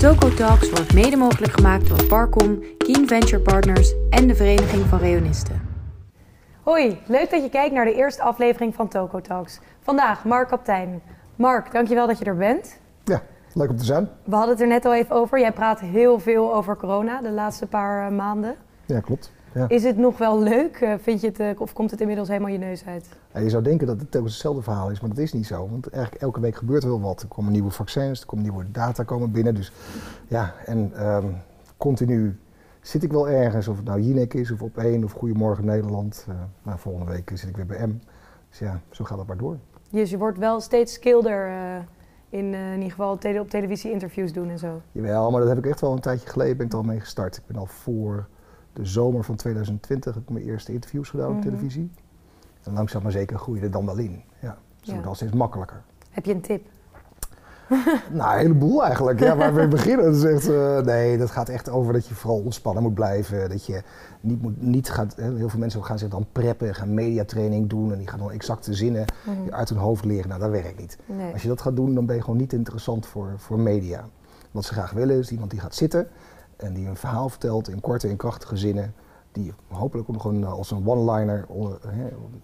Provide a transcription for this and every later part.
Toco Talks wordt mede mogelijk gemaakt door Parcom, Keen Venture Partners en de Vereniging van Reonisten. Hoi, leuk dat je kijkt naar de eerste aflevering van Toco Talks. Vandaag Mark Kaptein. Mark, dankjewel dat je er bent. Ja, leuk om te zijn. We hadden het er net al even over. Jij praat heel veel over corona de laatste paar eh, maanden. Ja, klopt. Ja. Is het nog wel leuk? Eh, Vind je het, eh, of komt het inmiddels helemaal je neus uit? Ja, je zou denken dat het telkens hetzelfde verhaal is, maar dat is niet zo. Want eigenlijk elke week gebeurt er wel wat. Er komen nieuwe vaccins, er komen nieuwe data komen binnen. Dus ja, en ehm, continu zit ik wel ergens, of het nou Jinek is, of op één, of Goedemorgen Nederland. Uh, nou, volgende week zit ik weer bij M. Dus ja, zo gaat het maar door. Dus je wordt wel steeds skilder uh, in, uh, in ieder geval tele op televisie interviews doen en zo. Jawel, maar dat heb ik echt wel een tijdje geleden ben ik er al mee gestart. Ik ben al voor de zomer van 2020 heb ik mijn eerste interviews gedaan op Mhm. televisie. En langzaam maar zeker groeide er dan wel in. Ja, dus het Ja. wordt al steeds makkelijker. Heb je een tip? Nou, een heleboel eigenlijk. Ja, waar we beginnen. Dat is echt, eh, nee, dat gaat echt over dat je vooral ontspannen moet blijven. Dat je niet, moet, niet gaat... Hè, heel veel mensen gaan zich dan preppen, gaan mediatraining doen... en die gaan dan exacte zinnen Mhm. uit hun hoofd leren. Nou, dat werkt niet. Nee. Als je dat gaat doen, dan ben je gewoon niet interessant voor, voor media. Wat ze graag willen is iemand die gaat zitten... en die een verhaal vertelt in korte en krachtige zinnen... die hopelijk ook nog een, eh, als een one-liner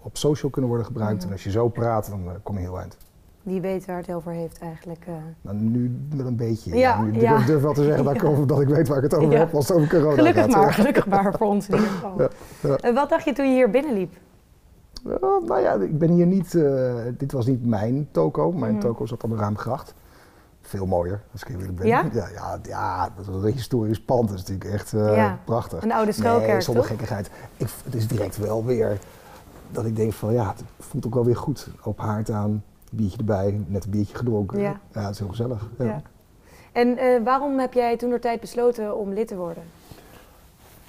op social kunnen worden gebruikt. En als je zo praat, dan eh, kom je heel eind. Die weet waar het over heeft eigenlijk. eh. Nou, nu wel een beetje. Ja, nu ja. Durf wel te zeggen dat ik, over- dat ik weet waar ik het over Ja. heb als het over corona Gelukkig gaat. maar, gelukkig maar voor ons in ieder geval. Eh, wat dacht je toen je hier binnenliep? Nou ja, ik ben hier niet... dit was niet mijn toko. Mijn Mhm. toko zat aan de Raamgracht. Veel mooier, als ik eerlijk ben. Ja? Ja, ja, ja, dat is een historisch pand. Dat is natuurlijk echt eh, Ja. prachtig. Een oude schuilkerk, nee, zonder toch? gekkigheid. Ik, het is direct wel weer dat ik denk van ja, het voelt ook wel weer goed. Op haard aan, biertje erbij, net een biertje gedronken. Ja. het is heel gezellig. Ja. Ja. En eh, waarom heb jij toen tijd besloten om lid te worden?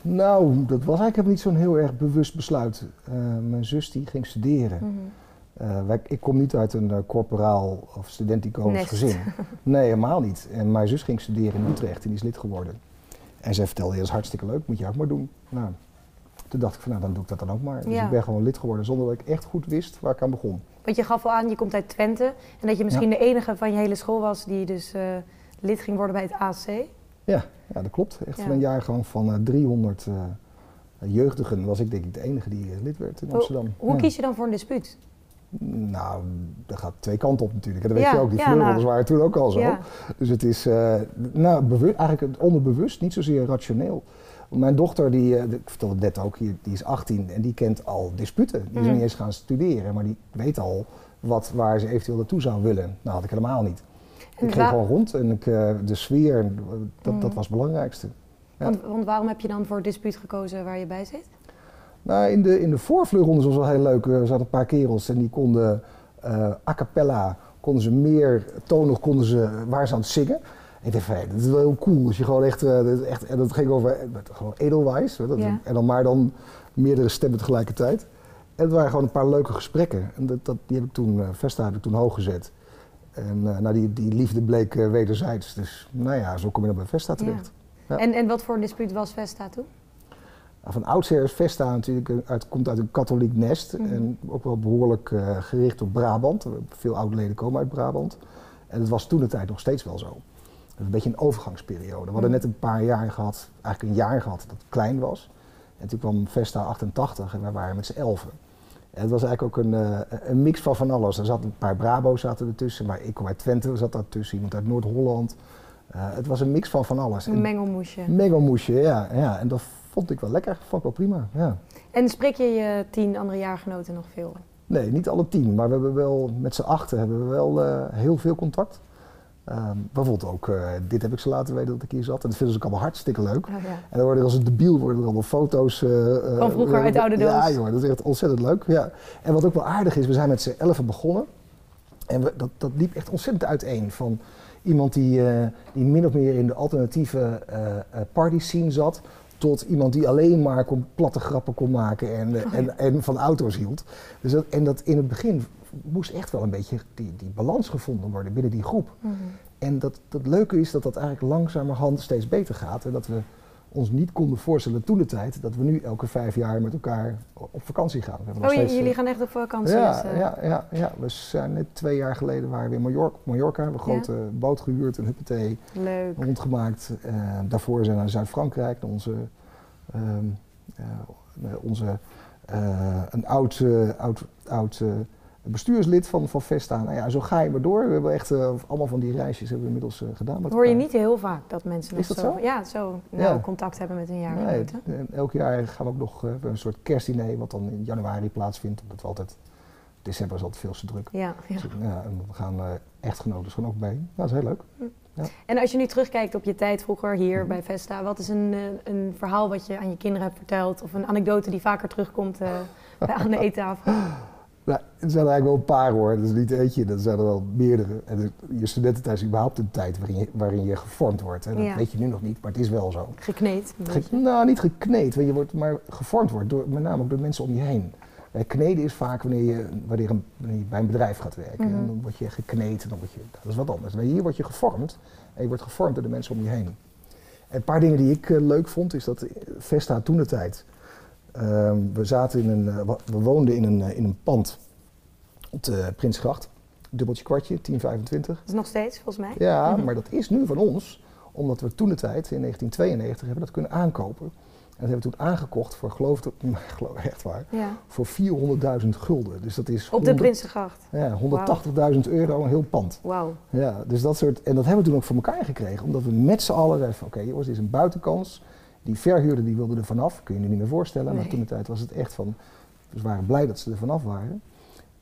Nou, dat was eigenlijk niet zo'n heel erg bewust besluit. Eh, mijn zus die ging studeren. Mhm. Eh, wij, ik kom niet uit een eh, corporaal of studentico's Nest. gezin. Nee, helemaal niet. En mijn zus ging studeren in Utrecht en die is lid geworden. En zij vertelde, dat is hartstikke leuk, moet je ook maar doen. Nou, toen dacht ik van, nou, dan doe ik dat dan ook maar. Dus Ja. ik ben gewoon lid geworden zonder dat ik echt goed wist waar ik aan begon. Want je gaf al aan, je komt uit Twente. En dat je misschien de enige van je hele school was die dus eh, lid ging worden bij het AC. Ja, ja dat klopt. Echt Ja. van een jaargang van eh, 300 eh, jeugdigen was ik denk ik de enige die lid werd in Hoe- Amsterdam. Hoe Ja. kies je dan voor een dispuut? Nou, dat gaat twee kanten op natuurlijk. En dat weet Ja, je ook. Die ja, nou. waren toen ook al zo. Ja. Dus het is eh, nou, bewust, eigenlijk het onderbewust, niet zozeer rationeel. Mijn dochter, die, eh, ik vertelde het net ook, die, is 18 en die kent al disputen. Die is nog niet eens gaan studeren, maar die weet al wat, waar ze eventueel naartoe zou willen. Nou, had ik helemaal niet. En ik ging gewoon rond en ik, eh, de sfeer, dat, dat was het belangrijkste. Ja. Want, want waarom heb je dan voor het dispuut gekozen waar je bij zit? Nou, in de, in de voorvleugrondes was wel heel leuk. Er zaten een paar kerels en die konden eh, a cappella, konden ze meer tonig, konden ze, waar ze aan het zingen. Ik dacht hé, dat is wel heel cool. Als je gewoon echt, dat, is echt en dat ging over eh, gewoon edelwijs. dat- Ja. En dan maar dan meerdere stemmen tegelijkertijd. En het waren gewoon een paar leuke gesprekken. En dat, dat, die heb ik toen, eh Vesta heb ik toen hoog gezet. En nou, die, die liefde bleek wederzijds. Dus nou ja, zo kom je dan bij Vesta terecht. Ja. En, en wat voor een dispuut was Vesta toen? Nou, Van oudsher is Vesta natuurlijk uit, komt uit een katholiek nest. Mhm. En ook wel behoorlijk eh, gericht op Brabant. Veel oud-leden komen uit Brabant. En het was toen de tijd nog steeds wel zo. Een beetje een overgangsperiode. We hadden Mhm. net een paar jaar gehad, eigenlijk een jaar gehad dat klein was. En toen kwam Vesta 88 en wij waren met z'n elfen. En het was eigenlijk ook een, eh, een mix van van alles. Er zaten een paar Brabo's zaten ertussen, maar ik kom uit Twente, zat daartussen. Iemand uit Noord-Holland. Eh, het was een mix van van alles. Een En- mengelmoesje. Mengelmoesje, ja, ja. En dat vond ik wel lekker. Vond ik wel prima, ja. En spreek je je tien andere jaargenoten nog veel? Nee, niet alle tien, maar we hebben wel, met z'n achten hebben we wel eh, heel veel contact. Ehm, bijvoorbeeld ook, eh, dit heb ik ze laten weten dat ik hier zat. En dat vinden ze ook allemaal hartstikke leuk. Oh, ja. En dan worden er als een debiel worden er allemaal foto's. eh, Van vroeger uit de oude doos. Ja joh, dat is echt ontzettend leuk. Ja. En wat ook wel aardig is, we zijn met z'n elfen begonnen. En we, dat, dat liep echt ontzettend uiteen. Van iemand die, die min of meer in de alternatieve party scene zat. Tot iemand die alleen maar kon, platte grappen kon maken en, Oh, ja. en, en van auto's hield. Dus dat, en dat in het begin moest echt wel een beetje die, die balans gevonden worden binnen die groep. Mhm. En dat, dat leuke is dat dat eigenlijk langzamerhand steeds beter gaat. En dat we ons niet konden voorstellen toen de tijd dat we nu elke vijf jaar met elkaar op vakantie gaan. We Oh, steeds, jullie eh, gaan echt op vakantie? ja, dus, eh, ja, ja, ja, we zijn net twee jaar geleden waren we in Mallorca. Mallorca. We hebben een grote boot gehuurd, een huppetee, Leuk. rondgemaakt. Eh, daarvoor zijn we naar Zuid-Frankrijk, naar onze, ehm, eh, onze een oud, oud, oud bestuurslid van, van Vesta. Nou ja, zo ga je maar door. We hebben echt eh, allemaal van die reisjes hebben we inmiddels eh, gedaan. Met Hoor je elkaar. niet heel vaak dat mensen nog Is dat zo? Ja, zo Ja. contact hebben met hun Nee, jaargenoten. en elk jaar gaan we ook nog eh, een soort kerstdiner, wat dan in januari plaatsvindt. Omdat we altijd, december is altijd veel te druk. Ja, ja. Dus, ja, en we gaan echtgenoten gewoon ook mee. Nou, dat is heel leuk. En als je nu terugkijkt op je tijd vroeger hier Mhm. bij Vesta, wat is een, een verhaal wat je aan je kinderen hebt verteld? Of een anekdote die vaker terugkomt bij, aan de eettafel? Nou, er zijn er eigenlijk wel een paar hoor. Dat is niet eentje, dat zijn er wel meerdere. En je studententijd is überhaupt een tijd waarin je, waarin je gevormd wordt. Hè. Dat Ja. weet je nu nog niet, maar het is wel zo. Gekneed. Ge- nou, niet gekneed, want je wordt maar gevormd wordt, door, met name ook door mensen om je heen. Eh, kneden is vaak wanneer je, wanneer, een, wanneer je bij een bedrijf gaat werken. Mhm. En dan word je gekneed en dan word je, dat is wat anders. Maar hier word je gevormd en je wordt gevormd door de mensen om je heen. En een paar dingen die ik eh, leuk vond, is dat Vesta toen de tijd. Ehm, we zaten in een, eh, we woonden in een, eh, in een pand op de Prinsgracht. Dubbeltje kwartje, 1025. Dat is nog steeds, volgens mij. Ja, Mhm. maar dat is nu van ons, omdat we toen de tijd, in 1992, hebben dat kunnen aankopen. En dat hebben we toen aangekocht voor, geloof ik, geloof echt waar, Ja. voor 400.000 gulden. Dus dat is Op de 100 Prinsengracht. ja, 180.000 euro, een heel pand. Wauw. Ja, dus dat soort, en dat hebben we toen ook voor elkaar gekregen, omdat we met z'n allen zeiden van, oké jongens, dit is een buitenkans. Die verhuurder die wilde er vanaf, kun je je niet meer voorstellen, maar toen de tijd was het echt van, we waren blij dat ze er vanaf waren.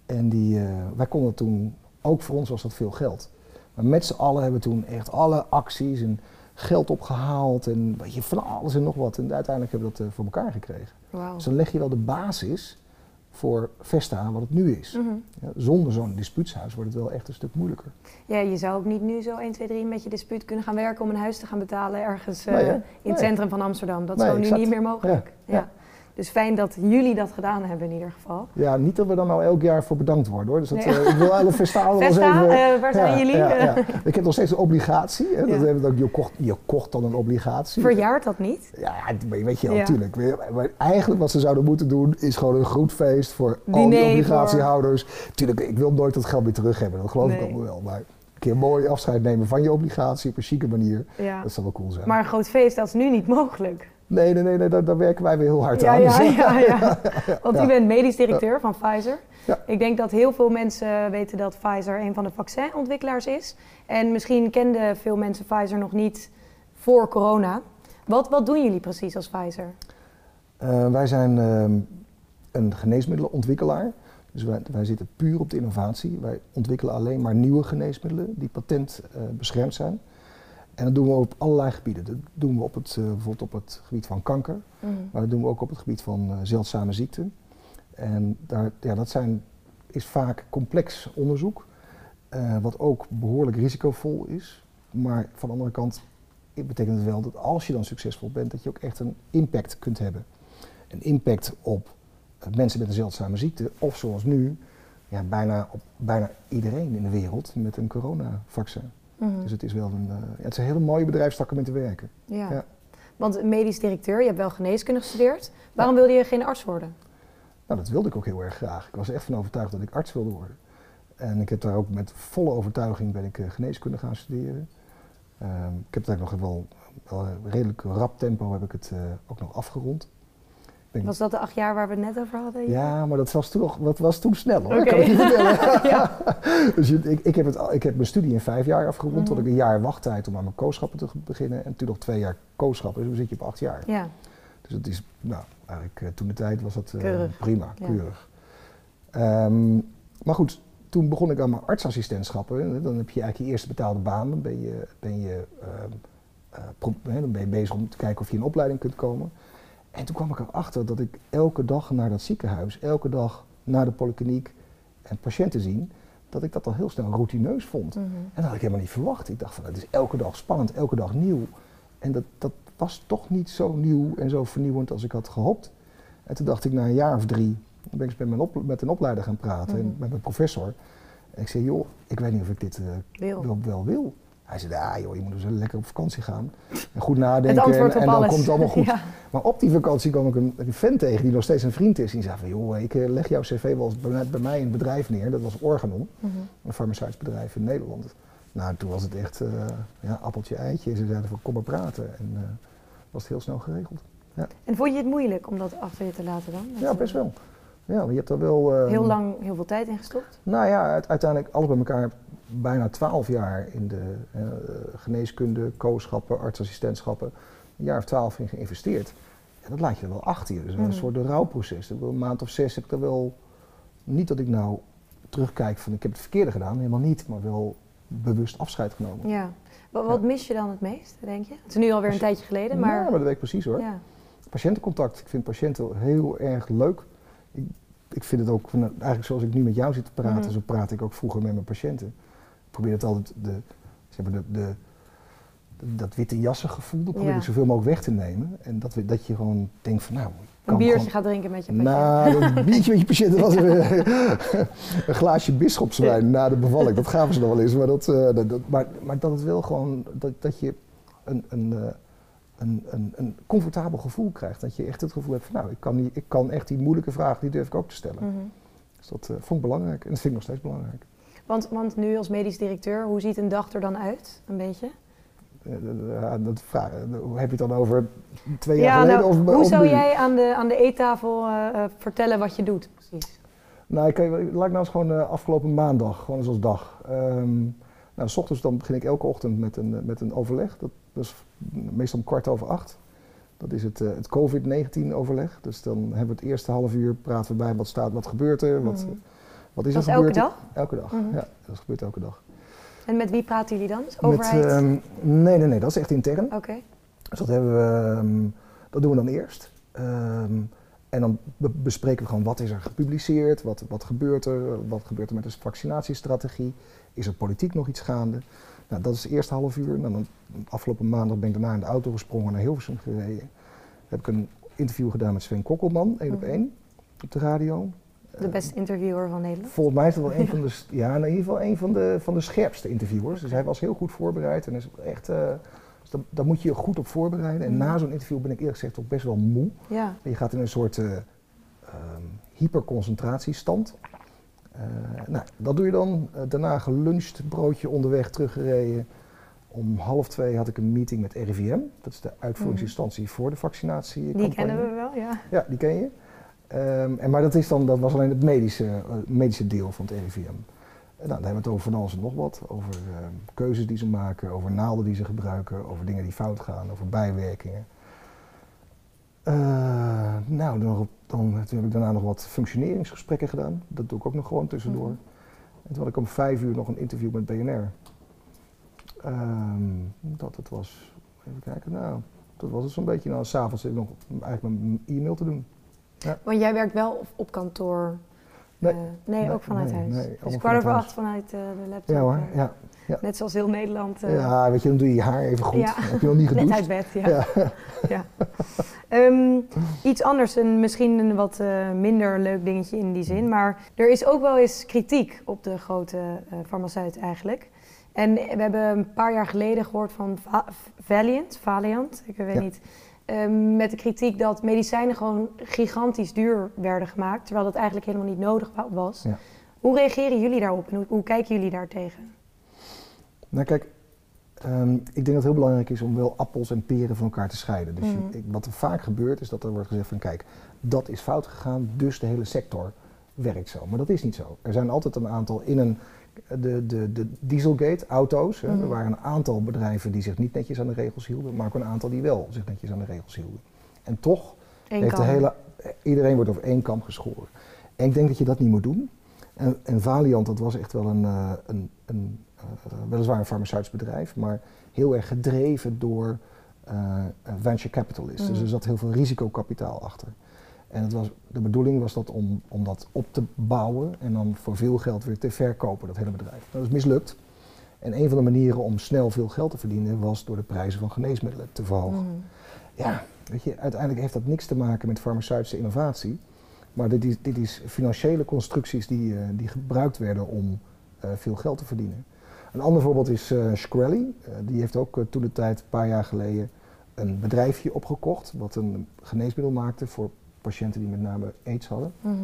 En die, eh, wij konden toen, ook voor ons was dat veel geld. Maar met z'n allen hebben we toen echt alle acties en geld opgehaald en weet je, van alles en nog wat. En uiteindelijk hebben we dat eh, voor elkaar gekregen. Wauw. Dus dan leg je wel de basis voor Vesta wat het nu is. Mhm. Ja, zonder zo'n dispuutshuis wordt het wel echt een stuk moeilijker. Ja, je zou ook niet nu zo 1, 2, 3 met je dispuut kunnen gaan werken om een huis te gaan betalen ergens eh, Nee, hè? in Nee. het centrum van Amsterdam. Dat Nee, gewoon nu exact. niet meer mogelijk. Ja, Ja. Dus fijn dat jullie dat gedaan hebben in ieder geval. Ja, niet dat we dan nou elk jaar voor bedankt worden hoor. Dus dat, Nee. eh, ik wil alle Vesta wel eens even... eh, waar zijn jullie? Ja, ja. Ik heb nog steeds een obligatie. Hè. Dat hebben ook, je, kocht, je kocht dan een obligatie. Verjaart dat niet? Ja, weet je natuurlijk. Maar eigenlijk wat ze zouden moeten doen is gewoon een groot feest voor al Diner die voor- obligatiehouders. Tuurlijk, ik wil nooit dat geld weer terug hebben. Dat geloof ik allemaal wel. Maar een keer mooi afscheid nemen van je obligatie op een chique manier. Ja. Dat zou wel cool zijn. Maar een groot feest, dat is nu niet mogelijk. Nee, nee, nee, nee daar, daar werken wij weer heel hard Ja, aan. ja, Dus- ja, ja. Want u bent medisch directeur van Pfizer. Ik denk dat heel veel mensen weten dat Pfizer een van de vaccinontwikkelaars is. En misschien kenden veel mensen Pfizer nog niet voor corona. Wat, wat doen jullie precies als Pfizer? Eh, wij zijn ehm, een geneesmiddelenontwikkelaar. Dus wij, wij zitten puur op de innovatie. Wij ontwikkelen alleen maar nieuwe geneesmiddelen die patent eh, beschermd zijn. En dat doen we op allerlei gebieden. Dat doen we op het, eh, bijvoorbeeld op het gebied van kanker, maar dat doen we ook op het gebied van eh, zeldzame ziekten. En daar, ja, dat zijn, is vaak complex onderzoek, eh, wat ook behoorlijk risicovol is. Maar van de andere kant betekent het wel dat als je dan succesvol bent, dat je ook echt een impact kunt hebben. Een impact op mensen met een zeldzame ziekte, of zoals nu, ja, bijna op bijna iedereen in de wereld met een coronavaccin. Mhm. Dus het is wel een, eh, het is een hele mooie bedrijfstak om in te werken. ja. ja. Want medisch directeur, je hebt wel geneeskunde gestudeerd. Waarom wilde je geen arts worden? Nou, dat wilde ik ook heel erg graag. Ik was echt van overtuigd dat ik arts wilde worden. En ik heb daar ook met volle overtuiging ben ik eh, geneeskunde gaan studeren. Ehm, ik heb het eigenlijk nog wel, wel redelijk rap tempo heb ik het eh, ook nog afgerond. Was dat de acht jaar waar we het net over hadden? ja, maar dat was toen, nog, dat was toen snel hoor, Oké. kan ik je vertellen. Ja. dus ik, ik, heb het, ik heb mijn studie in vijf jaar afgerond, Mhm. tot ik een jaar wachttijd om aan mijn kooschappen te beginnen. En toen nog twee jaar kooschappen, dus dan zit je op acht jaar. Ja. Dus dat is, nou, eigenlijk eh, toen de tijd was dat eh, Keurig. prima, Ja. keurig. Ehm, maar goed, toen begon ik aan mijn artsassistentschappen. Dan heb je eigenlijk je eerste betaalde baan. Dan ben je, ben je, ehm, eh, dan ben je bezig om te kijken of je in een opleiding kunt komen. En toen kwam ik erachter dat ik elke dag naar dat ziekenhuis, elke dag naar de polykliniek en patiënten zien, dat ik dat al heel snel routineus vond. Mhm. En dat had ik helemaal niet verwacht. Ik dacht van, het is elke dag spannend, elke dag nieuw. En dat, dat was toch niet zo nieuw en zo vernieuwend als ik had gehoopt. En toen dacht ik na een jaar of drie, ben ik eens met, mijn op, met een opleider gaan praten, en Mhm. met mijn professor. En ik zei, joh, ik weet niet of ik dit eh, Wil. wel, wel wil. Hij zei, ah joh, je moet dus lekker op vakantie gaan. En goed nadenken en, dan alles. komt het allemaal goed. Ja. Maar op die vakantie kwam ik een, een vent tegen die nog steeds een vriend is. Die zei van, joh, ik eh, leg jouw cv wel eens bij, bij mij in het bedrijf neer. Dat was Organon, Mhm. een farmaceutisch bedrijf in Nederland. Nou, toen was het echt eh, ja, appeltje eitje. Ze zeiden van, kom maar praten. En eh, was het heel snel geregeld. En vond je het moeilijk om dat achter je te laten dan? Dat, Ja, best wel. Ja, maar je hebt er wel... eh, Heel lang heel veel tijd in gestopt? Nou ja, uit- uiteindelijk alles bij elkaar bijna twaalf jaar in de eh, geneeskunde, kooschappen, artsassistentschappen. Een jaar of twaalf in geïnvesteerd. En dat laat je er wel achter je. Dus een soort rouwproces. Een maand of zes heb ik er wel... Niet dat ik nou terugkijk van ik heb het verkeerde gedaan, helemaal niet. Maar wel bewust afscheid genomen. Ja. Wat, wat mis je dan het meest, denk je? Het is nu alweer een tijdje geleden, Ja, maar... maar dat weet ik precies hoor. Ja. Patiëntencontact. Ik vind patiënten heel erg leuk. Ik, ik vind het ook, eigenlijk zoals ik nu met jou zit te praten, Mhm. zo praat ik ook vroeger met mijn patiënten. Ik probeer het altijd, de, zeg maar de, dat witte jassen gevoel, dat probeer Ja. ik zoveel mogelijk weg te nemen. En dat, dat je gewoon denkt van nou, Een biertje gewoon- gaat drinken met je patiënt. nou, dat biertje met je patiënt, dat was een, een glaasje bisschopswijn na de bevalling. Dat gaven ze nog wel eens. Maar dat, eh, dat, dat- maar, maar dat het wel gewoon, dat, dat je een, een, eh, een, een, een comfortabel gevoel krijgt. Dat je echt het gevoel hebt van nou, ik kan, die, ik kan echt die moeilijke vragen, die durf ik ook te stellen. Mhm. Dus dat eh, vond ik belangrijk en dat vind ik nog steeds belangrijk. Want, want nu als medisch directeur, hoe ziet een dag er dan uit? Een beetje? Ja, dat vraag, hoe heb je het dan over twee jaar Ja, geleden? nou, of, hoe of zou nu? jij aan de, aan de eettafel eh, eh, vertellen wat je doet? Precies. Nou, ik laat ik nou eens gewoon eh, afgelopen maandag, gewoon eens als dag. Ehm nou, s ochtends dan begin ik elke ochtend met een, met een overleg. Dat, dat is meestal om kwart over acht. Dat is het, het COVID-19 overleg. Dus dan hebben we het eerste half uur praten we bij wat staat, wat gebeurt er, wat, Mhm. Wat is Dat er is elke dag? Elke dag, Mhm. ja. Dat gebeurt elke dag. En met wie praten jullie dan? Dus Met, Overheid? ehm, nee, nee, nee, dat is echt intern. Oké. Dus dat, hebben we, ehm, dat doen we dan eerst. Ehm, en dan be- bespreken we gewoon wat is er gepubliceerd, wat, wat gebeurt er, wat gebeurt er met de vaccinatiestrategie, is er politiek nog iets gaande. Nou, dat is het eerste half uur. Nou, dan, afgelopen maandag ben ik daarna in de auto gesprongen naar Hilversum gereden. heb ik een interview gedaan met Sven Kokkelman, één op Mhm. één, op de radio. De beste interviewer van Nederland. Volgens mij is dat wel een van de, ja, in ieder geval een van de, van de scherpste interviewers. Dus hij was heel goed voorbereid en is echt, eh, dus daar, daar moet je je goed op voorbereiden. En Mhm. na zo'n interview ben ik eerlijk gezegd ook best wel moe. Ja. Je gaat in een soort eh, ehm, hyperconcentratiestand. Eh, nou, dat doe je dan. Daarna geluncht, broodje onderweg teruggereden. Om half twee had ik een meeting met RIVM. Dat is de uitvoeringsinstantie voor de vaccinatie. Die kennen we wel, ja. Ja, die ken je. Ehm, en, maar dat, is dan, dat was alleen het medische, eh, medische deel van het RIVM. En nou, dan hebben we het over van alles en nog wat. Over ehm, keuzes die ze maken, over naalden die ze gebruiken, over dingen die fout gaan, over bijwerkingen. Eh, nou, dan, dan, toen heb ik daarna nog wat functioneringsgesprekken gedaan. Dat doe ik ook nog gewoon tussendoor. Mhm. En toen had ik om vijf uur nog een interview met BNR. Ehm, dat het was, even kijken, nou, dat was het zo'n beetje. Nou, s'avonds zit ik nog eigenlijk mijn e-mail te doen. Want jij werkt wel op, kantoor? Nee. Eh, nee, Nee, ook vanuit nee, huis. dus kwart over vanuit acht vanuit eh, de laptop. Ja hoor, eh, ja. Net zoals heel Nederland. Ja, weet je, dan doe je je haar even goed. Ja. Heb je nog niet Net gedoucht? uit bed, ja. Ja. Ja. Ehm, iets anders, en misschien een wat minder leuk dingetje in die zin. Maar er is ook wel eens kritiek op de grote farmaceut eigenlijk. En we hebben een paar jaar geleden gehoord van Va- Valiant, Valiant, ik weet Ja. niet. Ehm, met de kritiek dat medicijnen gewoon gigantisch duur werden gemaakt. Terwijl dat eigenlijk helemaal niet nodig wa- was. Ja. Hoe reageren jullie daarop en hoe, hoe kijken jullie daar tegen? Nou kijk, ehm, ik denk dat het heel belangrijk is om wel appels en peren van elkaar te scheiden. Dus je- ik- wat er vaak gebeurt is dat er wordt gezegd van kijk, dat is fout gegaan, dus de hele sector werkt zo. Maar dat is niet zo. Er zijn altijd een aantal in een, de, de, de Dieselgate, auto's, hè, Mhm. er waren een aantal bedrijven die zich niet netjes aan de regels hielden, maar ook een aantal die wel zich netjes aan de regels hielden. En toch Eén heeft de hele, iedereen wordt over één kam geschoren. En ik denk dat je dat niet moet doen. En, en Valiant, dat was echt wel een, eh, een, een eh, weliswaar een farmaceutisch bedrijf, maar heel erg gedreven door eh, venture capitalists. Dus Mhm. er zat heel veel risicokapitaal achter. En het was, de bedoeling was dat om, om dat op te bouwen en dan voor veel geld weer te verkopen, dat hele bedrijf. Dat is mislukt. En een van de manieren om snel veel geld te verdienen was door de prijzen van geneesmiddelen te verhogen. Mhm. Ja, weet je, uiteindelijk heeft dat niks te maken met farmaceutische innovatie. Maar dit is, dit is financiële constructies die, eh, die gebruikt werden om eh, veel geld te verdienen. Een ander voorbeeld is uh, Shkreli. die heeft ook toen de tijd, een paar jaar geleden, een bedrijfje opgekocht. wat een geneesmiddel maakte voor patiënten die met name aids hadden. Mhm.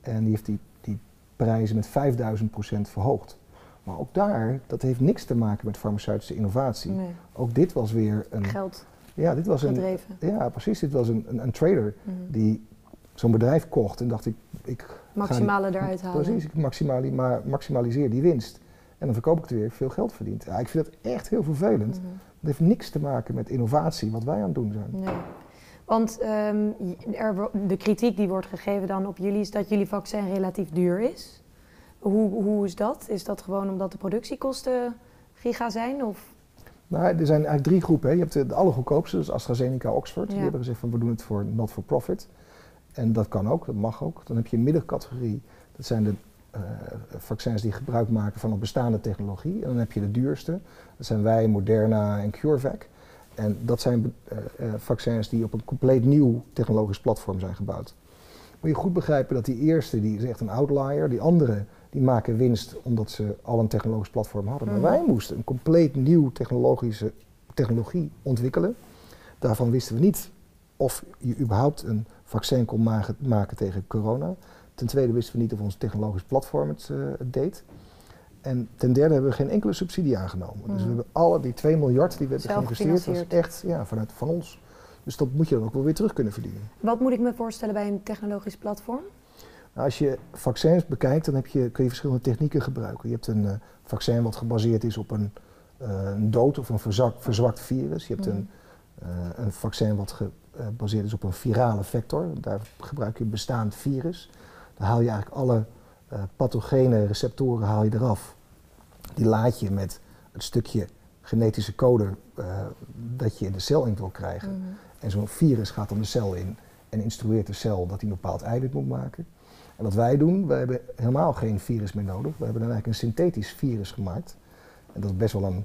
En die heeft die, die prijzen met 5000% verhoogd. Maar ook daar, dat heeft niks te maken met farmaceutische innovatie. Nee. Ook dit was weer een. Geld. Ja, dit was een. Ja, precies. Dit was een, een, een trader mhm. die zo'n bedrijf kocht en dacht ik. ik Maximale eruit halen. Precies, ik maximali maar maximaliseer die winst. En dan verkoop ik het weer, veel geld verdient. Ja, ik vind dat echt heel vervelend. Mm Dat heeft niks te maken met innovatie, wat wij aan het doen zijn. Nee. Want ehm, er, de kritiek die wordt gegeven dan op jullie is dat jullie vaccin relatief duur is. Hoe, hoe is dat? Is dat gewoon omdat de productiekosten giga zijn? Of? Nou, er zijn eigenlijk drie groepen. Hè. Je hebt de, allergoedkoopste, dus AstraZeneca, Oxford. Die hebben gezegd van we doen het voor not for profit. En dat kan ook, dat mag ook. Dan heb je een middencategorie. Dat zijn de uh, vaccins die gebruik maken van een bestaande technologie. En dan heb je de duurste. Dat zijn wij, Moderna en CureVac. En dat zijn uh, uh, vaccins die op een compleet nieuw technologisch platform zijn gebouwd. Moet je goed begrijpen dat die eerste, die is echt een outlier. Die andere, die maken winst omdat ze al een technologisch platform hadden. Maar mhm. wij moesten een compleet nieuw technologische technologie ontwikkelen. Daarvan wisten we niet of je überhaupt een vaccin kon maken tegen corona. Ten tweede wisten we niet of ons technologisch platform het, uh, het deed. En ten derde hebben we geen enkele subsidie aangenomen. Dus we mm. hebben alle die 2 miljard die we hebben geïnvesteerd, was echt ja, vanuit van ons. Dus dat moet je dan ook wel weer terug kunnen verdienen. Wat moet ik me voorstellen bij een technologisch platform? Nou, als je vaccins bekijkt, dan heb je, kun je verschillende technieken gebruiken. Je hebt een uh, vaccin wat gebaseerd is op een, uh, een dood of een verzwakt, verzwakt virus. Je hebt mm. een, uh, een vaccin wat gebaseerd is op een virale vector. Daar gebruik je een bestaand virus. Dan haal je eigenlijk alle pathogene receptoren haal je eraf. Die laat je met het stukje genetische code uh, dat je in de cel in wil krijgen. Mhm. En zo'n virus gaat dan de cel in en instrueert de cel dat hij een bepaald eiwit moet maken. En wat wij doen, wij hebben helemaal geen virus meer nodig. We hebben dan eigenlijk een synthetisch virus gemaakt. En dat is best wel een,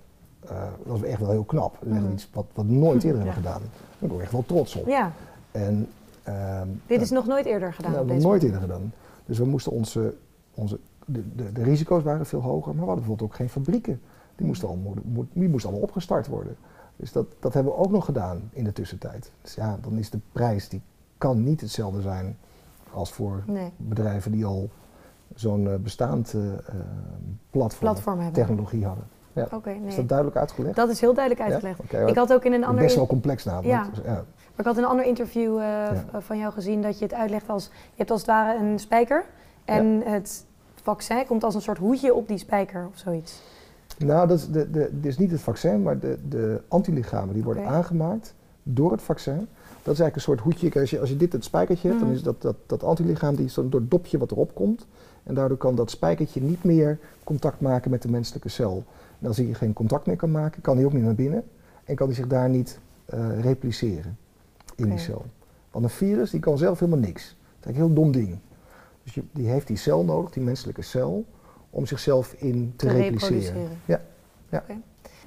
uh, dat is echt wel heel knap. Dat is mm iets wat, nooit eerder hebben gedaan. Daar ben ik ook echt wel trots op. Ja. En, uh, Dit is nog nooit eerder gedaan? Nou, nog nooit eerder gedaan. Dus we moesten onze onze, de, de, de, risico's waren veel hoger, maar we hadden bijvoorbeeld ook geen fabrieken. Die moesten allemaal, die moesten allemaal opgestart worden. Dus dat, dat hebben we ook nog gedaan in de tussentijd. Dus ja, dan is de prijs, die kan niet hetzelfde zijn als voor bedrijven die al zo'n uh, bestaand uh, platform, platform technologie hadden. Ja. Okay, nee. Is dat duidelijk uitgelegd? Dat is heel duidelijk uitgelegd. Ja? ik had ook in een ander... Best wel complex namelijk. Ja. Dus, ja. Maar ik had in een ander interview uh, van jou gezien dat je het uitlegt als... Je hebt als het ware een spijker en het vaccin komt als een soort hoedje op die spijker of zoiets. Nou, dat is, de, de, dit is niet het vaccin, maar de, de antilichamen die worden aangemaakt door het vaccin. Dat is eigenlijk een soort hoedje. Als je, als je dit het spijkertje hebt, dan mhm. is dat, dat, dat antilichaam die is dan door het dopje wat erop komt. En daardoor kan dat spijkertje niet meer contact maken met de menselijke cel. En als hij geen contact meer kan maken, kan hij ook niet naar binnen. En kan hij zich daar niet uh, repliceren in die cel. Want een virus die kan zelf helemaal niks. Dat is eigenlijk een heel dom ding. Dus je, die heeft die cel nodig, die menselijke cel, om zichzelf in te, te repliceren. Ja. ja.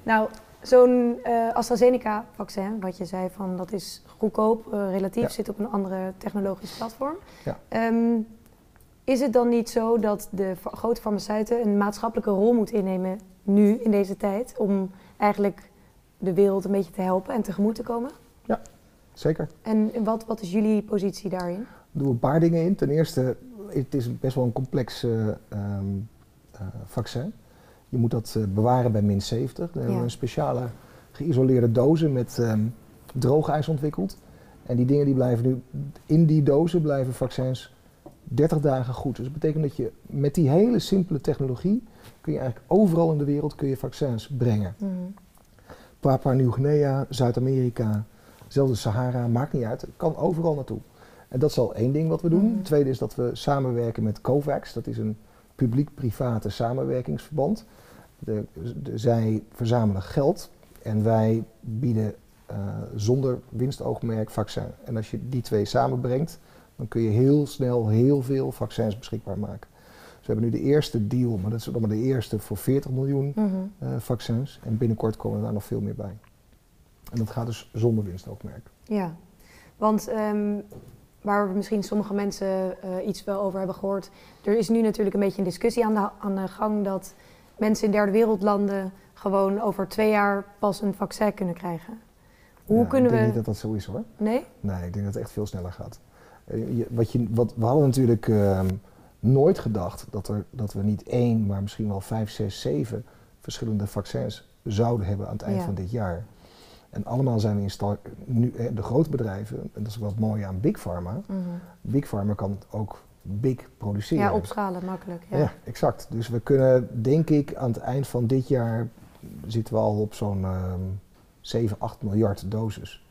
Nou, zo'n uh, AstraZeneca-vaccin, wat je zei van dat is goedkoop, uh, relatief, zit op een andere technologisch platform. Ja. Um, is het dan niet zo dat de grote farmaceuten een maatschappelijke rol moeten innemen nu, in deze tijd, om eigenlijk de wereld een beetje te helpen en tegemoet te komen? Ja, zeker. En wat, wat is jullie positie daarin? Doen we een paar dingen in. Ten eerste het is best wel een complex uh, vaccin. Je moet dat uh, bewaren bij min 70. Daar hebben we een speciale geïsoleerde dozen met um, droogijs ontwikkeld. En die dingen die blijven nu, in die dozen blijven vaccins 30 dagen goed. Dus dat betekent dat je met die hele simpele technologie kun je eigenlijk overal in de wereld kun je vaccins brengen. Mm. Papua Nieuw-Guinea, Zuid-Amerika, zelfs de Sahara, maakt niet uit. Het kan overal naartoe. En dat is al één ding wat we doen. Mhm. Het tweede is dat we samenwerken met COVAX. Dat is een publiek-private samenwerkingsverband. De, zij verzamelen geld en wij bieden uh, zonder winstoogmerk vaccin. En als je die twee samenbrengt, dan kun je heel snel heel veel vaccins beschikbaar maken. Dus we hebben nu de eerste deal, maar dat is nog maar de eerste voor 40 miljoen mhm. eh, vaccins. En binnenkort komen daar nog veel meer bij. En dat gaat dus zonder winstoogmerk. Ja, want ehm, waar we misschien sommige mensen uh, iets wel over hebben gehoord. Er is nu natuurlijk een beetje een discussie aan de, aan de gang dat mensen in derde wereldlanden gewoon over twee jaar pas een vaccin kunnen krijgen. Hoe Ja, kunnen Ik denk we. niet dat dat zo is hoor. Nee? Nee, ik denk dat het echt veel sneller gaat. Eh, je- wat je, wat, we hadden natuurlijk ehm, nooit gedacht dat, er, dat we niet één, maar misschien wel vijf, zes, zeven verschillende vaccins zouden hebben aan het eind Ja. van dit jaar. En allemaal zijn we in nu eh, de grote bedrijven, en dat is ook het mooie aan Big Pharma. Big Pharma kan ook big produceren. Ja, opschalen makkelijk. Ja. Ja. exact. Dus we kunnen, denk ik, aan het eind van dit jaar zitten we al op zo'n ehm 7, 8 miljard doses.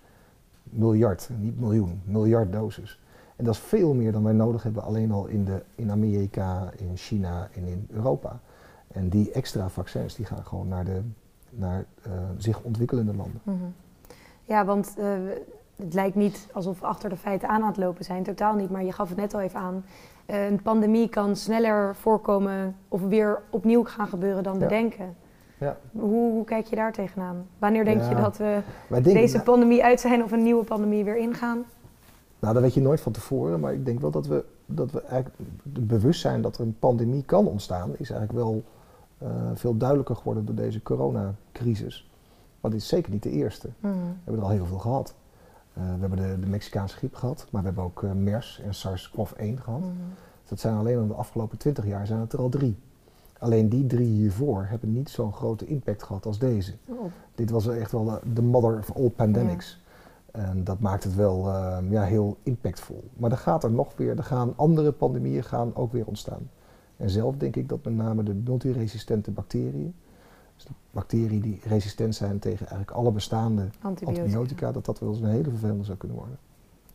Miljard, niet miljoen, miljard doses. En dat is veel meer dan wij nodig hebben alleen al in, de, in Amerika, in China en in Europa. En die extra vaccins die gaan gewoon naar de naar, eh, zich ontwikkelende landen. Mhm. Ja, want eh, het lijkt niet alsof we achter de feiten aan aan het lopen zijn. Totaal niet. Maar je gaf het net al even aan. Eh, een pandemie kan sneller voorkomen of weer opnieuw gaan gebeuren dan we Ja. denken. Ja. Hoe, hoe kijk je daar tegenaan? Wanneer denk je dat we deze pandemie uit zijn of een nieuwe pandemie weer ingaan? Nou, dat weet je nooit van tevoren, maar ik denk wel dat we, dat we eigenlijk het bewustzijn dat er een pandemie kan ontstaan, is eigenlijk wel eh, veel duidelijker geworden door deze coronacrisis. Want dit is zeker niet de eerste. We hebben er al heel veel gehad. Eh, we hebben de, de Mexicaanse griep gehad, maar we hebben ook eh, MERS en SARS-CoV-1 gehad. Mhm. Dat zijn alleen in de afgelopen 20 jaar zijn het er al drie. Alleen die drie hiervoor hebben niet zo'n grote impact gehad als deze. Oh. Dit was echt wel de- de mother of all pandemics. En dat maakt het wel ja, heel impactvol. Maar dan gaat er nog weer, er gaan andere pandemieën gaan ook weer ontstaan. En zelf denk ik dat met name de multiresistente bacteriën, dus de bacteriën die resistent zijn tegen eigenlijk alle bestaande Antibiotica. antibiotica, dat dat wel eens een hele vervelende zou kunnen worden.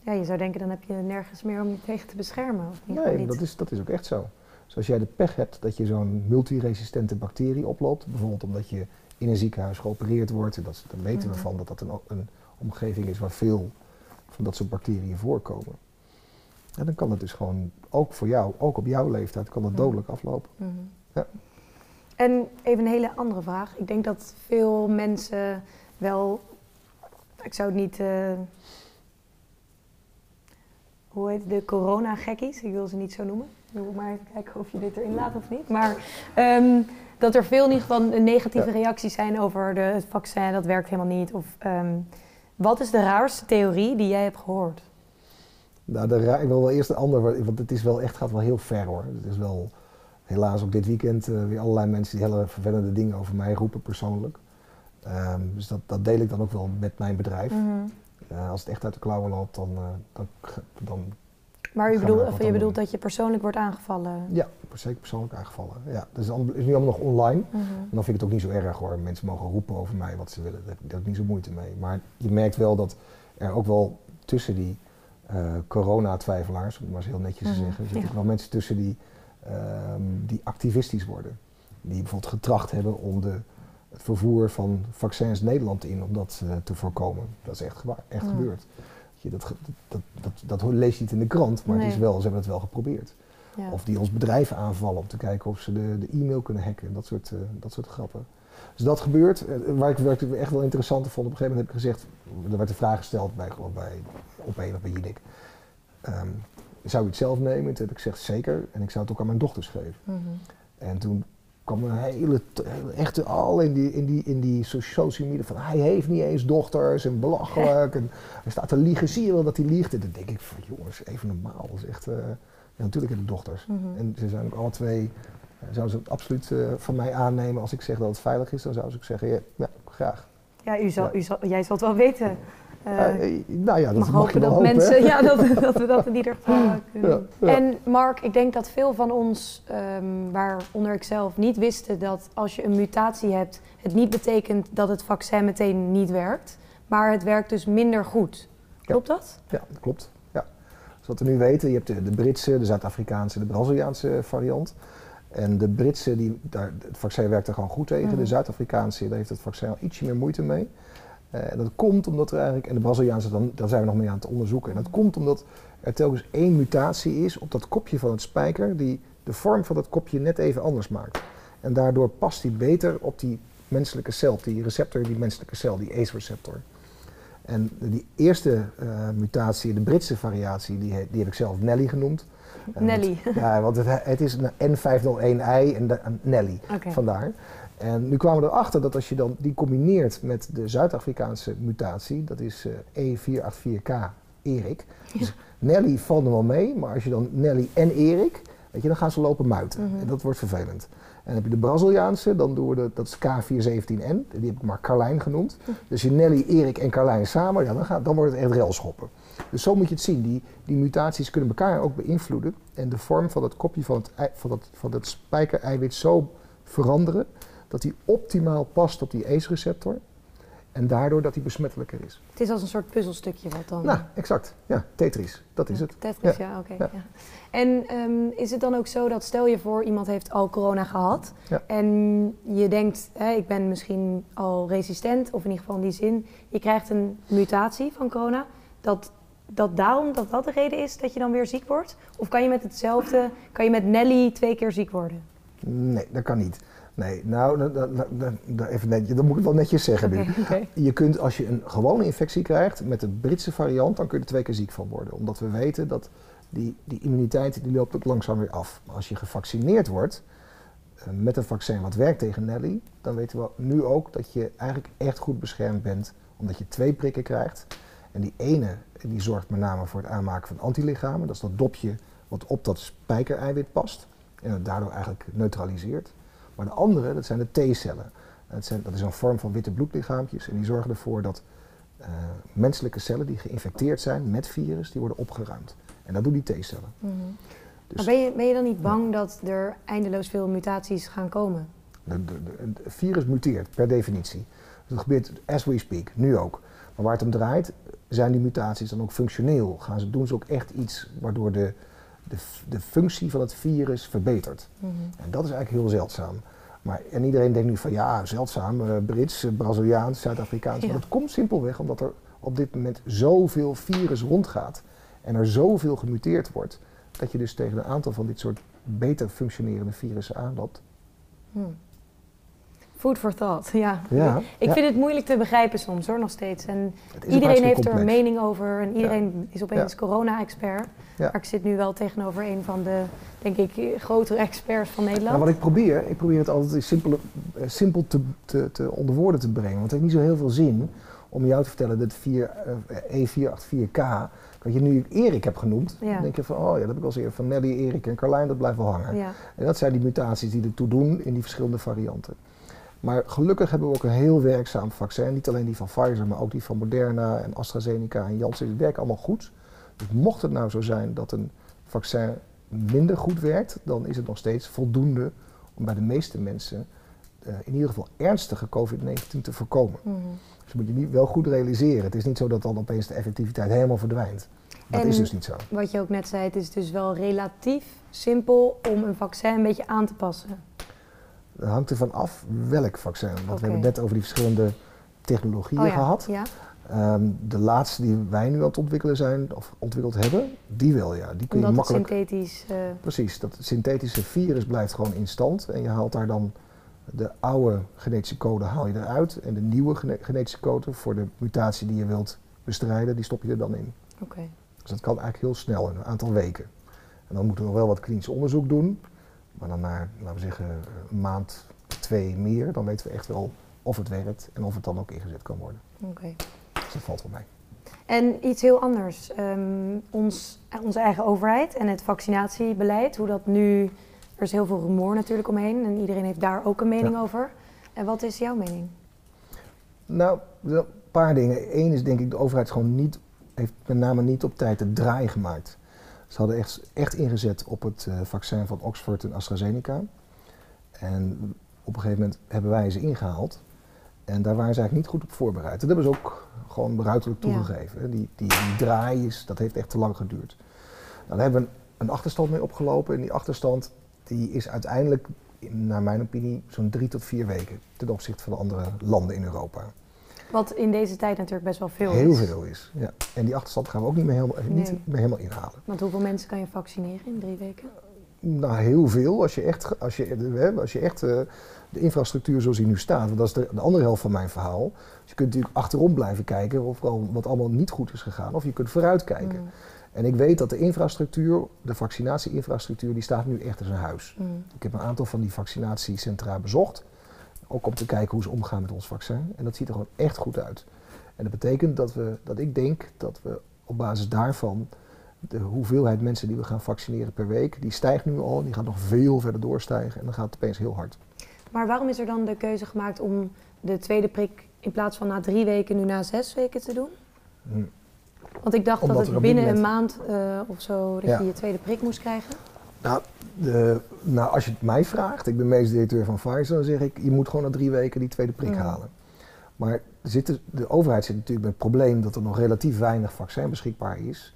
Ja, je zou denken dan heb je nergens meer om je tegen te beschermen. Of niet? Nee, dat is, dat is ook echt zo. Dus als jij de pech hebt dat je zo'n multiresistente bacterie oploopt, bijvoorbeeld omdat je in een ziekenhuis geopereerd wordt, en dat, is- dan weten we Mhm. van dat dat een, een omgeving is waar veel van dat soort bacteriën voorkomen. En dan kan het dus gewoon, ook voor jou, ook op jouw leeftijd, kan het dodelijk aflopen. Mhm. Ja. En even een hele andere vraag. Ik denk dat veel mensen wel, ik zou het niet, eh, hoe heet het, de corona-gekkies, ik wil ze niet zo noemen. Ik wil maar even kijken of je dit erin laat of niet. Maar ehm, dat er veel in ieder geval negatieve reacties zijn over de, het vaccin, dat werkt helemaal niet. Of, ehm, wat is de raarste theorie die jij hebt gehoord? Nou, ik wil wel eerst een ander, want het is wel echt, gaat wel heel ver hoor. Het is wel, helaas ook dit weekend eh, weer allerlei mensen die hele vervelende dingen over mij roepen persoonlijk. Ehm, dus dat, dat deel ik dan ook wel met mijn bedrijf. Mhm. Eh, als het echt uit de klauwen loopt, dan, eh, dan, dan Maar u bedoelt, of je bedoelt dat je persoonlijk wordt aangevallen? ja, zeker persoonlijk aangevallen. Ja, dat is, is nu allemaal nog online. Mhm. En dan vind ik het ook niet zo erg hoor. Mensen mogen roepen over mij wat ze willen. Daar heb ik niet zo moeite mee. Maar je merkt wel dat er ook wel tussen die eh, corona-twijfelaars, om het maar eens heel netjes te Mhm, zeggen, zitten ja. ook wel mensen tussen die, ehm, die activistisch worden. Die bijvoorbeeld getracht hebben om de, het vervoer van vaccins Nederland in, om dat eh, te voorkomen. Dat is echt, echt Mhm. gebeurd. Je, dat, dat, dat, dat, lees je niet in de krant, maar het is wel, ze hebben het wel geprobeerd. Ja. Of die ons bedrijf aanvallen om te kijken of ze de, de e-mail kunnen hacken. Dat soort, eh, dat soort grappen. Dus dat gebeurt. Eh, waar, ik, waar ik echt wel interessant vond, op een gegeven moment heb ik gezegd... Er werd de vraag gesteld bij, bij op een of bij Jinek. Ehm, zou je het zelf nemen? Toen heb ik gezegd zeker. En ik zou het ook aan mijn dochters geven. Mhm. En toen kwam een hele, echte al in die, in, die, in die so- social media van hij heeft niet eens dochters en belachelijk. En hij staat te liegen, zie je wel dat hij liegt? En dan denk ik van jongens, even normaal. Dat is echt, eh, ja, natuurlijk heb ik dochters. Mhm. En ze zijn ook alle twee, zouden ze het absoluut eh, van mij aannemen als ik zeg dat het veilig is, dan zouden ze ook zeggen, ja, ja graag. Ja, u zal, Ja. u zal, jij zal het wel weten. Eh, nou ja, dat mag mag, hopen je dat hopen, mensen, hè? ja, dat, dat we dat in ieder geval kunnen Ja. En Mark, ik denk dat veel van ons, ehm, waaronder ik zelf, niet wisten dat als je een mutatie hebt, het niet betekent dat het vaccin meteen niet werkt, maar het werkt dus minder goed. Klopt dat? Ja, dat klopt. Ja. Dus wat we nu weten, je hebt de, de Britse, de Zuid-Afrikaanse de Braziliaanse variant. En de Britse, die, daar, het vaccin werkt er gewoon goed tegen. De Zuid-Afrikaanse, daar heeft het vaccin al ietsje meer moeite mee. En dat komt omdat er eigenlijk, en de Braziliaanse, dan, daar zijn we nog mee aan het onderzoeken. En dat komt omdat er telkens één mutatie is op dat kopje van het spijker, die de vorm van dat kopje net even anders maakt. En daardoor past die beter op die menselijke cel, die receptor, die menselijke cel, die ACE-receptor. En die eerste eh, mutatie, de Britse variatie, die, die heb ik zelf Nelly genoemd. Nelly. ja, want het, het is een N501i en de, een Nelly. Vandaar. En nu kwamen we erachter dat als je dan die combineert met de Zuid-Afrikaanse mutatie, dat is eh, E484K Erik. Dus Nelly valt er wel mee, maar als je dan Nelly en Erik, weet je, dan gaan ze lopen muiten. Mhm. En dat wordt vervelend. En dan heb je de Braziliaanse, dan doen we de, dat is K417N, die heb ik maar Carlijn genoemd. Dus je Nelly, Erik en Carlijn samen, ja, dan, gaat, dan wordt het echt railschoppen. Dus zo moet je het zien. Die, die mutaties kunnen elkaar ook beïnvloeden en de vorm van het kopje van het, van dat, van dat spijkereiwit zo veranderen dat die optimaal past op die ACE-receptor en daardoor dat die besmettelijker is. Het is als een soort puzzelstukje wat dan... Nou, exact. Ja, Tetris, dat is het. Tetris, ja, oké. Ja. ja. En ehm, is het dan ook zo dat stel je voor iemand heeft al corona gehad en je denkt, hè, ik ben misschien al resistent, of in ieder geval in die zin, je krijgt een mutatie van corona, dat, dat daarom dat dat de reden is dat je dan weer ziek wordt? Of kan je met hetzelfde, kan je met Nelly twee keer ziek worden? Nee, dat kan niet. Nee, nou, dat, dat, dat- even netjes, dat moet ik wel netjes zeggen nu. Je kunt, als je een gewone infectie krijgt met de Britse variant, dan kun je er twee keer ziek van worden. Omdat we weten dat die, die immuniteit die loopt ook langzaam weer af. Maar als je gevaccineerd wordt eh, met een vaccin wat werkt tegen Nelly, dan weten we nu ook dat je eigenlijk echt goed beschermd bent. Omdat je twee prikken krijgt. En die ene die zorgt met name voor het aanmaken van antilichamen. Dat is dat dopje wat op dat spijkereiwit past. En het daardoor eigenlijk neutraliseert. Maar de andere, dat zijn de T-cellen. Dat, zijn, dat is een vorm van witte bloedlichaampjes. En die zorgen ervoor dat eh, menselijke cellen die geïnfecteerd zijn met virus, die worden opgeruimd. En dat doen die T-cellen. Mhm. Dus Maar ben je, ben je dan niet bang dat er eindeloos veel mutaties gaan komen? het virus muteert per definitie. Dat gebeurt as we speak, nu ook. Maar waar het om draait, zijn die mutaties dan ook functioneel? Gaan ze, doen ze ook echt iets waardoor de, de, de functie van het virus verbetert? Mhm. En dat is eigenlijk heel zeldzaam. Maar, en iedereen denkt nu van ja, zeldzaam, eh, Brits, eh, Braziliaans, Zuid-Afrikaans. Ja. Maar dat komt simpelweg omdat er op dit moment zoveel virus rondgaat. En er zoveel gemuteerd wordt. Dat je dus tegen een aantal van dit soort beter functionerende virussen aanloopt. Hm. Food for thought, ja. Ja, Ik ja. vind het moeilijk te begrijpen soms hoor, nog steeds. En iedereen heeft er een mening over en iedereen is opeens Ja. corona-expert. Ja. Maar ik zit nu wel tegenover een van de, denk ik, grotere experts van Nederland. Nou, wat ik probeer, ik probeer het altijd simpel, eh, simpel te, te, te onder woorden te brengen. Want het heeft niet zo heel veel zin om jou te vertellen dat 4, eh, E484K, dat je nu Erik hebt genoemd, Ja. dan denk je van, oh ja, dat heb ik al eens eerder van Nelly, Erik en Carlijn, dat blijft wel hangen. Ja. En dat zijn die mutaties die ertoe doen in die verschillende varianten. Maar gelukkig hebben we ook een heel werkzaam vaccin. Niet alleen die van Pfizer, maar ook die van Moderna en AstraZeneca en Janssen. Die werken allemaal goed. Dus mocht het nou zo zijn dat een vaccin minder goed werkt, dan is het nog steeds voldoende om bij de meeste mensen eh, in ieder geval ernstige COVID-19 te voorkomen. Mhm. Dus moet je niet wel goed realiseren. Het is niet zo dat dan opeens de effectiviteit helemaal verdwijnt. Dat En- is dus niet zo. Wat je ook net zei, het is dus wel relatief simpel om een vaccin een beetje aan te passen. Het hangt ervan af welk vaccin. Want we hebben het net over die verschillende technologieën Oh ja, gehad. Ja. Ehm, de laatste die wij nu aan het ontwikkelen zijn, of ontwikkeld hebben, die wel ja. Die kun je Omdat het makkelijk. synthetisch... eh, Precies, dat synthetische virus blijft gewoon in stand. En je haalt daar dan de oude genetische code haal je eruit. En de nieuwe gene- genetische code voor de mutatie die je wilt bestrijden, die stop je er dan in. Oké. Dus dat kan eigenlijk heel snel, in een aantal weken. En dan moeten we nog wel wat klinisch onderzoek doen. Maar dan na, laten we zeggen, een maand, twee meer, dan weten we echt wel of het werkt en of het dan ook ingezet kan worden. Oké. Dus dat valt wel mee. En iets heel anders. Ehm, ons, onze eigen overheid en het vaccinatiebeleid, hoe dat nu... Er is heel veel rumoer natuurlijk omheen en iedereen heeft daar ook een mening over. En wat is jouw mening? Nou, een paar dingen. Eén is denk ik, de overheid gewoon niet, heeft met name niet op tijd de draai gemaakt. Ze hadden echt, echt ingezet op het eh, vaccin van Oxford en AstraZeneca. En op een gegeven moment hebben wij ze ingehaald. En daar waren ze eigenlijk niet goed op voorbereid. Dat hebben ze ook gewoon ruiterlijk toegegeven. Die, die, die draai is, dat heeft echt te lang geduurd. Nou, daar hebben we een, een achterstand mee opgelopen. En die achterstand die is uiteindelijk, in- naar mijn opinie, zo'n drie tot vier weken. Ten opzichte van de andere landen in Europa. Wat in deze tijd natuurlijk best wel veel Heel is. veel is. Ja. En die achterstand gaan we ook niet meer helemaal, Nee. niet meer helemaal inhalen. Want hoeveel mensen kan je vaccineren in drie weken? Nou, heel veel. Als je echt, als je, als je echt eh, de infrastructuur zoals die nu staat, want dat is de, de andere helft van mijn verhaal. Dus je kunt natuurlijk achterom blijven kijken of al wat allemaal niet goed is gegaan, of je kunt vooruit kijken. Mm. En ik weet dat de infrastructuur, de vaccinatie-infrastructuur, die staat nu echt als een huis. Mm. Ik heb een aantal van die vaccinatiecentra bezocht. Ook om te kijken hoe ze omgaan met ons vaccin. En dat ziet er gewoon echt goed uit. En dat betekent dat, we, dat ik denk dat we op basis daarvan de hoeveelheid mensen die we gaan vaccineren per week, die stijgt nu al. Die gaat nog veel verder doorstijgen. En dan gaat het opeens heel hard. Maar waarom is er dan de keuze gemaakt om de tweede prik in plaats van na drie weken nu na zes weken te doen? Hm. Want ik dacht Omdat dat het binnen een maand eh, of zo dat Ja. je je tweede prik moest krijgen. Nou, de, nou, als je het mij vraagt, ik ben medisch directeur van Pfizer, dan zeg ik, je moet gewoon na drie weken die tweede prik halen. Maar zit de overheid zit natuurlijk met het probleem dat er nog relatief weinig vaccin beschikbaar is.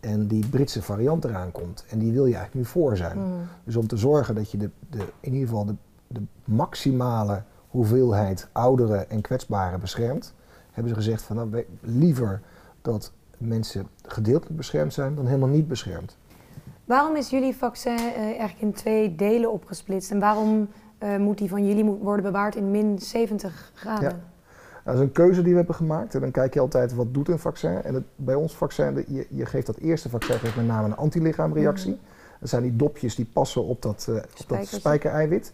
En die Britse variant eraan komt. En die wil je eigenlijk nu voor zijn. Mm. Dus om te zorgen dat je de, de, in ieder geval de, de maximale hoeveelheid ouderen en kwetsbaren beschermt, hebben ze gezegd van nou, liever dat mensen gedeeltelijk beschermd zijn dan helemaal niet beschermd. Waarom is jullie vaccin eh, eigenlijk in twee delen opgesplitst? En waarom eh, moet die van jullie worden bewaard in min 70 graden? Ja. Dat is een keuze die we hebben gemaakt. En dan kijk je altijd wat doet een vaccin. En het, bij ons vaccin, de- je, je geeft dat eerste vaccin geeft met name een antilichaamreactie. Mhm. Dat zijn die dopjes die passen op dat, eh, op dat spijkereiwit.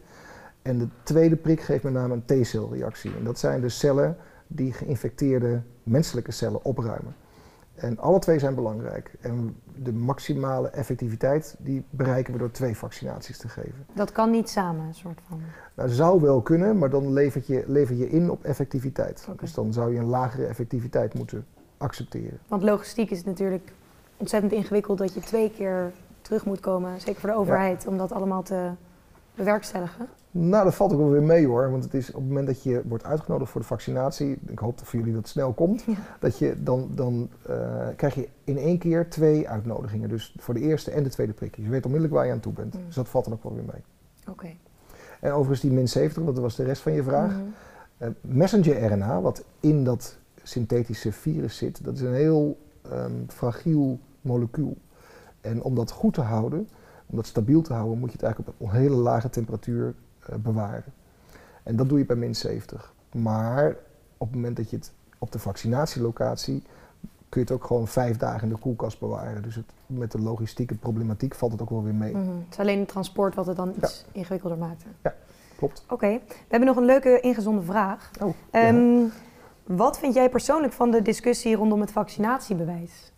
En de tweede prik geeft met name een T-celreactie. En dat zijn de cellen die geïnfecteerde menselijke cellen opruimen. En alle twee zijn belangrijk. En de maximale effectiviteit die bereiken we door twee vaccinaties te geven. Dat kan niet samen, een soort van. Nou, zou wel kunnen, maar dan levert je, lever je in op effectiviteit. Dus dan zou je een lagere effectiviteit moeten accepteren. Want logistiek is natuurlijk ontzettend ingewikkeld dat je twee keer terug moet komen, zeker voor de overheid, om dat allemaal te bewerkstelligen. Nou, dat valt ook wel weer mee hoor. Want het is op het moment dat je wordt uitgenodigd voor de vaccinatie, ik hoop dat voor jullie dat snel komt, Ja. dat je dan, dan eh, krijg je in één keer twee uitnodigingen. Dus voor de eerste en de tweede prik. Je weet onmiddellijk waar je aan toe bent. Mm. Dus dat valt dan ook wel weer mee. Oké. En overigens die min 70, want dat was de rest van je vraag. Mhm. Eh, messenger RNA, wat in dat synthetische virus zit, dat is een heel ehm, fragiel molecuul. En om dat goed te houden, om dat stabiel te houden, moet je het eigenlijk op een hele lage temperatuur bewaren. En dat doe je bij min 70. Maar op het moment dat je het op de vaccinatielocatie, kun je het ook gewoon vijf dagen in de koelkast bewaren. Dus het, met de logistieke problematiek valt het ook wel weer mee. Mhm. Het is alleen het transport wat het dan iets ingewikkelder maakt. Klopt. Oké, we hebben nog een leuke ingezonden vraag. Oh, ja. Ehm, Wat vind jij persoonlijk van de discussie rondom het vaccinatiebewijs?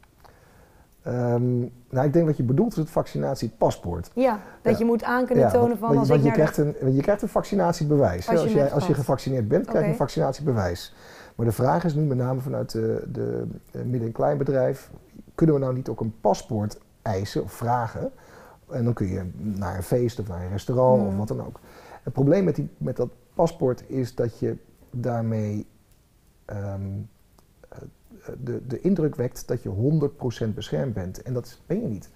Ehm, nou, ik denk wat je bedoelt is het vaccinatiepaspoort. Ja, dat Ja. je moet aan kunnen tonen van want als je, ik want je, naar de- krijgt een, je krijgt een vaccinatiebewijs. Als je Als, je, als gevaccineerd bent, krijg je een vaccinatiebewijs. Maar de vraag is nu met name vanuit de, de, midden- en kleinbedrijf... kunnen we nou niet ook een paspoort eisen of vragen? En dan kun je naar een feest of naar een restaurant of Hmm. wat dan ook. Het probleem met, die, met dat paspoort is dat je daarmee... ehm, eh, de, de indruk wekt dat je 100% beschermd bent. En dat ben je niet.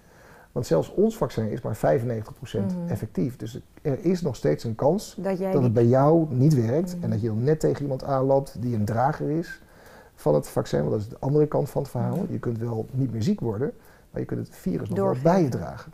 Want zelfs ons vaccin is maar 95% Mhm. effectief. Dus er is nog steeds een kans dat het bij jou niet werkt. Mhm. En dat je dan net tegen iemand aanloopt die een drager is van het vaccin. Want dat is de andere kant van het verhaal. Mhm. Je kunt wel niet meer ziek worden, maar je kunt het virus nog wel Doorgeven. bij je dragen.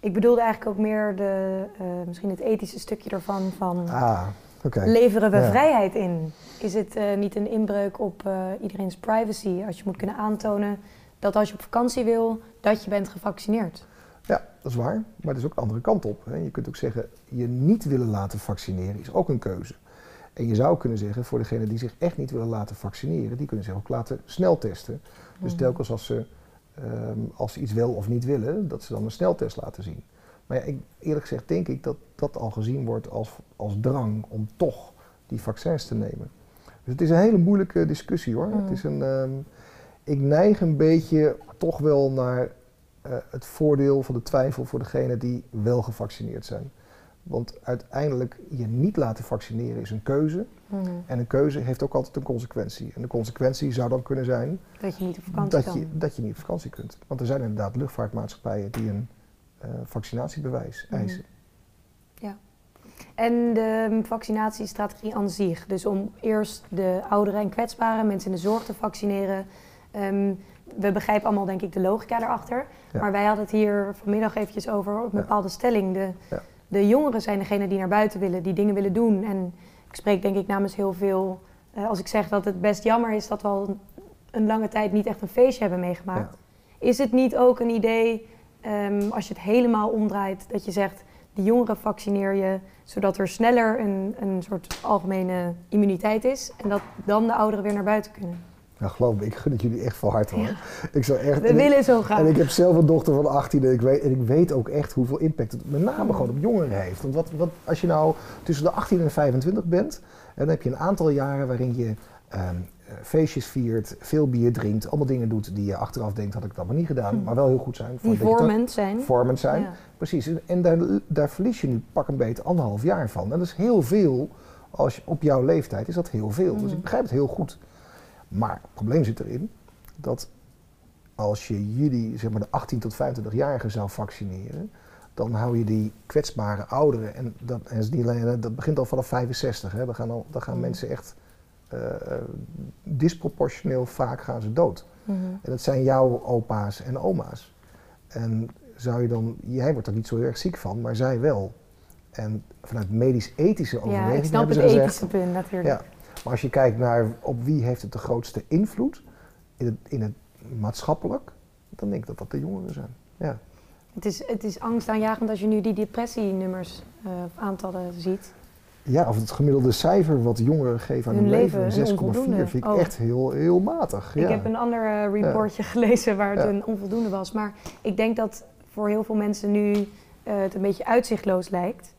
Ik bedoelde eigenlijk ook meer de, eh, misschien het ethische stukje ervan van Ah, leveren we Ja. vrijheid in? Is het eh, niet een inbreuk op eh, iedereen's privacy als je moet kunnen aantonen dat als je op vakantie wil, dat je bent gevaccineerd? Ja, dat is waar. Maar er is ook de andere kant op. Hè. Je kunt ook zeggen, je niet willen laten vaccineren is ook een keuze. En je zou kunnen zeggen, voor degenen die zich echt niet willen laten vaccineren, die kunnen zich ook laten sneltesten. Dus Mhm. telkens als ze, ehm, als ze iets wel of niet willen, dat ze dan een sneltest laten zien. Maar ja, ik, eerlijk gezegd denk ik dat dat al gezien wordt als, als drang om toch die vaccins te nemen. Dus het is een hele moeilijke discussie hoor. Het is een, ehm, ik neig een beetje toch wel naar eh, het voordeel van de twijfel voor degenen die wel gevaccineerd zijn. Want uiteindelijk je niet laten vaccineren is een keuze. Mhm. En een keuze heeft ook altijd een consequentie. En de consequentie zou dan kunnen zijn Dat je niet op vakantie dat kan. je, dat je niet op vakantie kunt. Want er zijn inderdaad luchtvaartmaatschappijen die een eh, vaccinatiebewijs Mhm. eisen. En de vaccinatiestrategie aan zich. Dus om eerst de ouderen en kwetsbaren, mensen in de zorg te vaccineren. Ehm, we begrijpen allemaal denk ik de logica daarachter. Ja. Maar wij hadden het hier vanmiddag eventjes over op een Ja. bepaalde stelling. De, Ja. de jongeren zijn degene die naar buiten willen, die dingen willen doen. En ik spreek denk ik namens heel veel, eh, als ik zeg dat het best jammer is dat we al een, lange tijd niet echt een feestje hebben meegemaakt. Ja. Is het niet ook een idee, ehm, als je het helemaal omdraait, dat je zegt, de jongeren vaccineer je, zodat er sneller een, een soort algemene immuniteit is en dat dan de ouderen weer naar buiten kunnen? Nou, geloof me, ik gun het jullie echt van harte hoor. Ik zou echt, We ik- willen zo graag. En ik heb zelf een dochter van 18 en ik weet, en ik weet ook echt hoeveel impact het met name gewoon op jongeren heeft. Want wat, wat, als je nou tussen de 18 en 25 bent, en dan heb je een aantal jaren waarin je ehm, eh, feestjes viert, veel bier drinkt, allemaal dingen doet die je achteraf denkt, had ik dat maar niet gedaan, Hm. maar wel heel goed zijn. Die vormend zijn. vormend zijn. Ja. Precies, en, en daar, daar verlies je nu pak een beetje anderhalf jaar van. En dat is heel veel, als je, op jouw leeftijd is dat heel veel. Dus Mhm. ik begrijp het heel goed. Maar het probleem zit erin dat als je jullie, zeg maar de 18 tot 25-jarigen zou vaccineren, dan hou je die kwetsbare ouderen, en dat, en alleen, dat begint al vanaf 65, hè, dan gaan, al, dan gaan Mhm. mensen echt eh, eh, disproportioneel vaak gaan ze dood. Mhm. En dat zijn jouw opa's en oma's. En zou je dan, jij wordt er niet zo heel erg ziek van, maar zij wel. En vanuit medisch-ethische Ja, overwegingen ik snap hebben het ze ethische gezegd, punt natuurlijk. ja, maar als je kijkt naar op wie heeft het de grootste invloed in het, in het maatschappelijk, dan denk ik dat dat de jongeren zijn. Ja. Het, is, het is angstaanjagend als je nu die depressienummers, eh aantallen ziet. Ja, of het gemiddelde cijfer wat jongeren geven aan Hun hun leven, leven, een 6,4, onvoldoende. vind ik Oh. echt heel, heel matig. Ik ja. heb een ander eh, reportje gelezen waar het Ja. een onvoldoende was. Maar ik denk dat voor heel veel mensen nu eh, het een beetje uitzichtloos lijkt.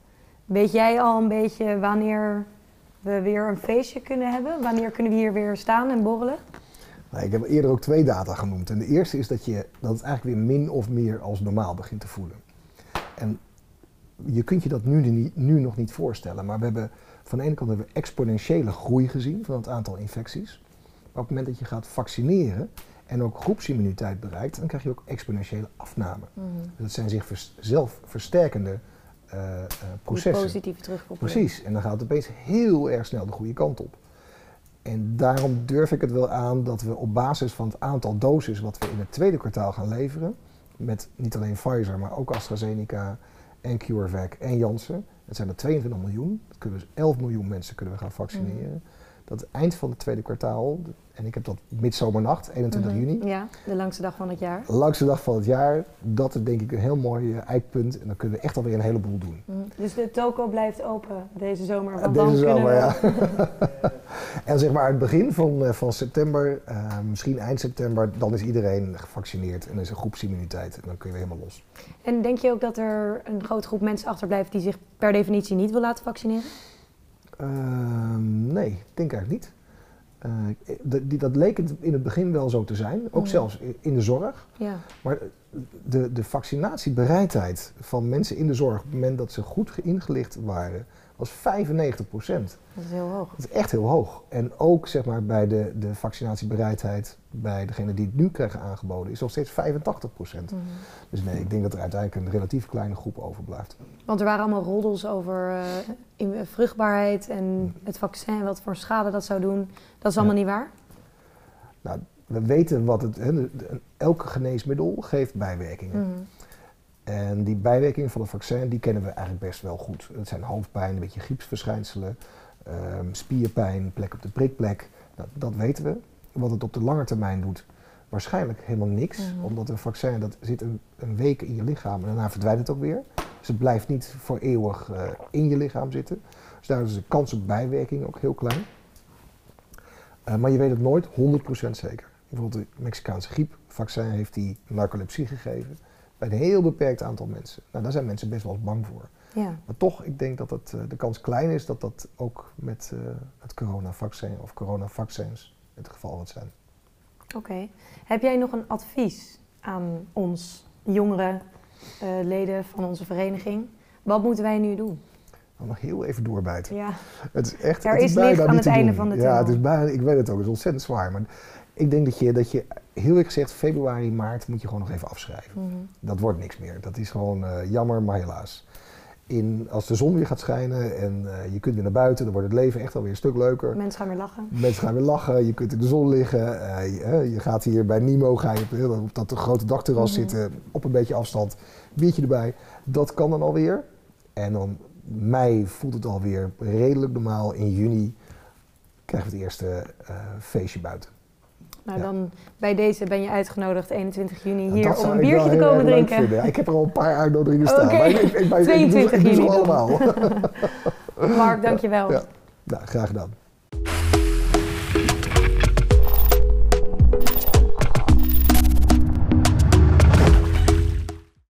Weet jij al een beetje wanneer we weer een feestje kunnen hebben? Wanneer kunnen we hier weer staan en borrelen? Nou, ik heb eerder ook twee data genoemd. En de eerste is dat, je, dat het eigenlijk weer min of meer als normaal begint te voelen. En je kunt je dat nu, nu nog niet voorstellen. Maar we hebben van de ene kant hebben we exponentiële groei gezien van het aantal infecties. Maar op het moment dat je gaat vaccineren en ook groepsimmuniteit bereikt, dan krijg je ook exponentiële afname. Dus dat zijn zich vers- zelf versterkende eh, eh, Die processen. positieve terugkoppeling. Precies, en dan gaat het opeens heel erg snel de goede kant op. En daarom durf ik het wel aan dat we op basis van het aantal doses wat we in het tweede kwartaal gaan leveren, met niet alleen Pfizer, maar ook AstraZeneca en CureVac en Janssen, dat zijn er 22 miljoen, dat kunnen we dus 11 miljoen mensen kunnen we gaan vaccineren. Dat het eind van het tweede kwartaal, en ik heb dat midzomernacht, 21 Mhm. juni, Ja, de langste dag van het jaar. langste dag van het jaar, dat is denk ik een heel mooi eh, eikpunt en dan kunnen we echt alweer een heleboel doen. Mhm. Dus de toko blijft open deze zomer. Want Deze dan zomer, kunnen we... ja. en zeg maar het begin van, eh, van september, eh, misschien eind september, dan is iedereen gevaccineerd en er is een groepsimmuniteit. En dan kun je weer helemaal los. En denk je ook dat er een grote groep mensen achterblijft die zich per definitie niet wil laten vaccineren? Ehm, nee, ik denk eigenlijk niet. Eh, dat, dat leek het in het begin wel zo te zijn, ook Mhm. zelfs in de zorg. Ja. Maar de, de vaccinatiebereidheid van mensen in de zorg op het moment dat ze goed ingelicht waren, was 95 procent. Dat is heel hoog. Dat is echt heel hoog. En ook zeg maar, bij de, de vaccinatiebereidheid bij degene die het nu krijgen aangeboden is nog steeds 85 procent. Mhm. Dus nee, ik denk dat er uiteindelijk een relatief kleine groep overblijft. Want er waren allemaal roddels over eh, in- vruchtbaarheid en het vaccin, wat voor schade dat zou doen. Dat is allemaal niet waar? Nou, we weten wat het. Hè, de- de- elk geneesmiddel geeft bijwerkingen. Mhm. En die bijwerkingen van het vaccin, die kennen we eigenlijk best wel goed. Het zijn hoofdpijn, een beetje griepsverschijnselen, ehm, spierpijn, plek op de prikplek. Nou, dat weten we. Wat het op de lange termijn doet, waarschijnlijk helemaal niks. Mhm. Omdat een vaccin, dat zit een, een week in je lichaam en daarna verdwijnt het ook weer. Dus het blijft niet voor eeuwig eh, in je lichaam zitten. Dus daar is de kans op bijwerking ook heel klein. Eh, maar je weet het nooit 100% zeker. Bijvoorbeeld de Mexicaanse griepvaccin heeft die narcolepsie gegeven bij een heel beperkt aantal mensen. Nou, daar zijn mensen best wel bang voor. Ja. Maar toch, ik denk dat het, eh, de kans klein is dat dat ook met eh, het coronavaccin of coronavaccins het geval wordt zijn. Oké. Heb jij nog een advies aan ons, jongere eh, leden van onze vereniging? Wat moeten wij nu doen? Dan nog heel even doorbijten. Ja. Het is echt, Er het is bijna licht aan het einde doen. van de Ja, tunnel. het is bijna, ik weet het ook, het is ontzettend zwaar. Maar ik denk dat je, dat je heel eerlijk gezegd, februari, maart moet je gewoon nog even afschrijven. Mhm. Dat wordt niks meer. Dat is gewoon eh, jammer, maar helaas. In, als de zon weer gaat schijnen en eh, je kunt weer naar buiten, dan wordt het leven echt alweer een stuk leuker. Mensen gaan weer lachen. Mensen gaan weer lachen, je kunt in de zon liggen. eh, je, je gaat hier bij Nimo ga je op, op dat grote dakterras Mhm. zitten, op een beetje afstand, biertje erbij. Dat kan dan alweer. En dan mei voelt het alweer redelijk normaal. In juni krijgen we het eerste feestje buiten. Nou, Ja. dan bij deze ben je uitgenodigd 21 juni hier om een biertje te komen drinken. Ik heb er al een paar uitnodigingen staan. Maar ik, ik, ik, ik, ik, doe ze- 22 ik doe ze juni allemaal. Mark, dankjewel. Ja. Nou, graag gedaan.